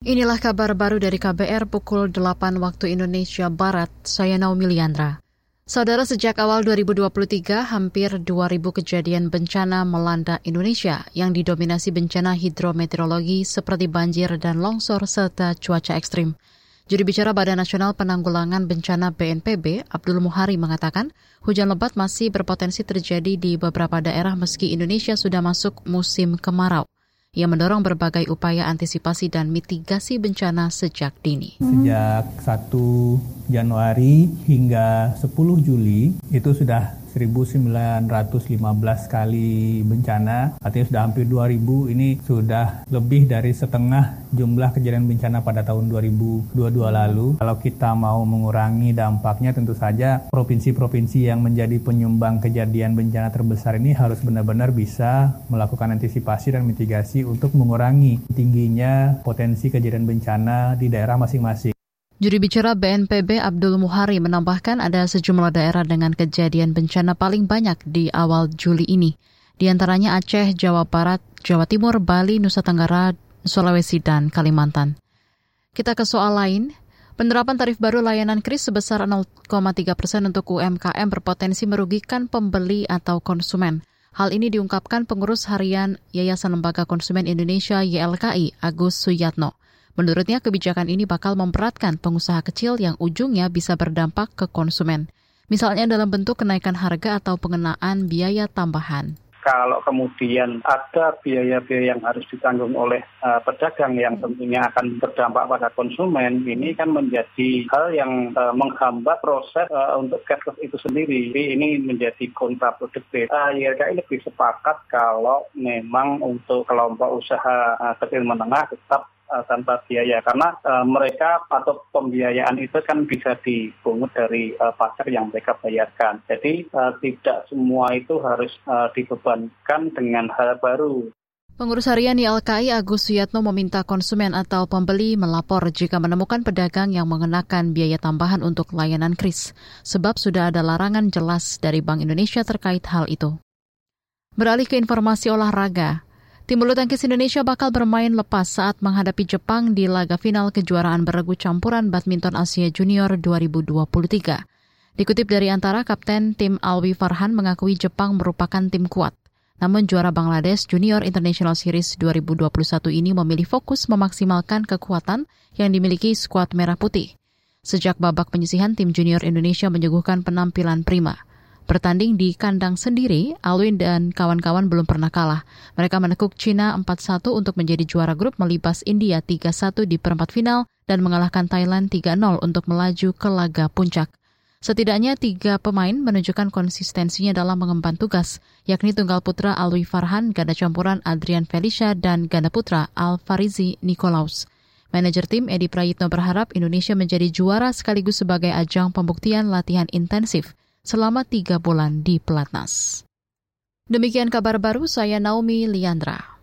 Inilah kabar baru dari KBR pukul 8 waktu Indonesia Barat. Saya Naomi Liandra. Saudara, sejak awal 2023, hampir 2.000 kejadian bencana melanda Indonesia yang didominasi bencana hidrometeorologi seperti banjir dan longsor serta cuaca ekstrim. Juru bicara Badan Nasional Penanggulangan Bencana BNPB, Abdul Muhari mengatakan, hujan lebat masih berpotensi terjadi di beberapa daerah meski Indonesia sudah masuk musim kemarau yang mendorong berbagai upaya antisipasi dan mitigasi bencana sejak dini. Sejak 1 Januari hingga 10 Juli itu sudah 1915 kali bencana, artinya sudah hampir 2000, ini sudah lebih dari setengah jumlah kejadian bencana pada tahun 2022 lalu. Kalau kita mau mengurangi dampaknya tentu saja provinsi-provinsi yang menjadi penyumbang kejadian bencana terbesar ini harus benar-benar bisa melakukan antisipasi dan mitigasi untuk mengurangi tingginya potensi kejadian bencana di daerah masing-masing. Juri bicara BNPB Abdul Muhari menambahkan ada sejumlah daerah dengan kejadian bencana paling banyak di awal Juli ini. Di antaranya Aceh, Jawa Barat, Jawa Timur, Bali, Nusa Tenggara, Sulawesi, dan Kalimantan. Kita ke soal lain. Penerapan tarif baru layanan kris sebesar 0,3 persen untuk UMKM berpotensi merugikan pembeli atau konsumen. Hal ini diungkapkan pengurus harian Yayasan Lembaga Konsumen Indonesia YLKI, Agus Suyatno. Menurutnya kebijakan ini bakal memberatkan pengusaha kecil yang ujungnya bisa berdampak ke konsumen. Misalnya dalam bentuk kenaikan harga atau pengenaan biaya tambahan kalau kemudian ada biaya-biaya yang harus ditanggung oleh uh, pedagang yang tentunya akan berdampak pada konsumen, ini kan menjadi hal yang uh, menghambat proses uh, untuk cashless itu sendiri. Jadi ini menjadi kontraproduktif. Uh, YLKI lebih sepakat kalau memang untuk kelompok usaha uh, kecil menengah tetap uh, tanpa biaya karena uh, mereka atau pembiayaan itu kan bisa dipungut dari uh, pajak yang mereka bayarkan. Jadi uh, tidak semua itu harus uh, dibebankan dengan hal baru. Pengurus harian YLKI Agus Suyatno meminta konsumen atau pembeli melapor jika menemukan pedagang yang mengenakan biaya tambahan untuk layanan kris, sebab sudah ada larangan jelas dari Bank Indonesia terkait hal itu. Beralih ke informasi olahraga, Tim bulu tangkis Indonesia bakal bermain lepas saat menghadapi Jepang di laga final kejuaraan beregu campuran badminton Asia Junior 2023. Dikutip dari antara Kapten tim Alwi Farhan mengakui Jepang merupakan tim kuat. Namun juara Bangladesh Junior International Series 2021 ini memilih fokus memaksimalkan kekuatan yang dimiliki skuad merah putih. Sejak babak penyisihan, tim junior Indonesia menyuguhkan penampilan prima. Bertanding di kandang sendiri, Alwin dan kawan-kawan belum pernah kalah. Mereka menekuk Cina 4-1 untuk menjadi juara grup melibas India 3-1 di perempat final dan mengalahkan Thailand 3-0 untuk melaju ke laga puncak. Setidaknya tiga pemain menunjukkan konsistensinya dalam mengemban tugas, yakni tunggal putra Alwi Farhan, ganda campuran Adrian Felicia, dan ganda putra Al Farizi Nikolaus. Manajer tim Edi Prayitno berharap Indonesia menjadi juara sekaligus sebagai ajang pembuktian latihan intensif selama tiga bulan di pelatnas. Demikian kabar baru saya Naomi Liandra.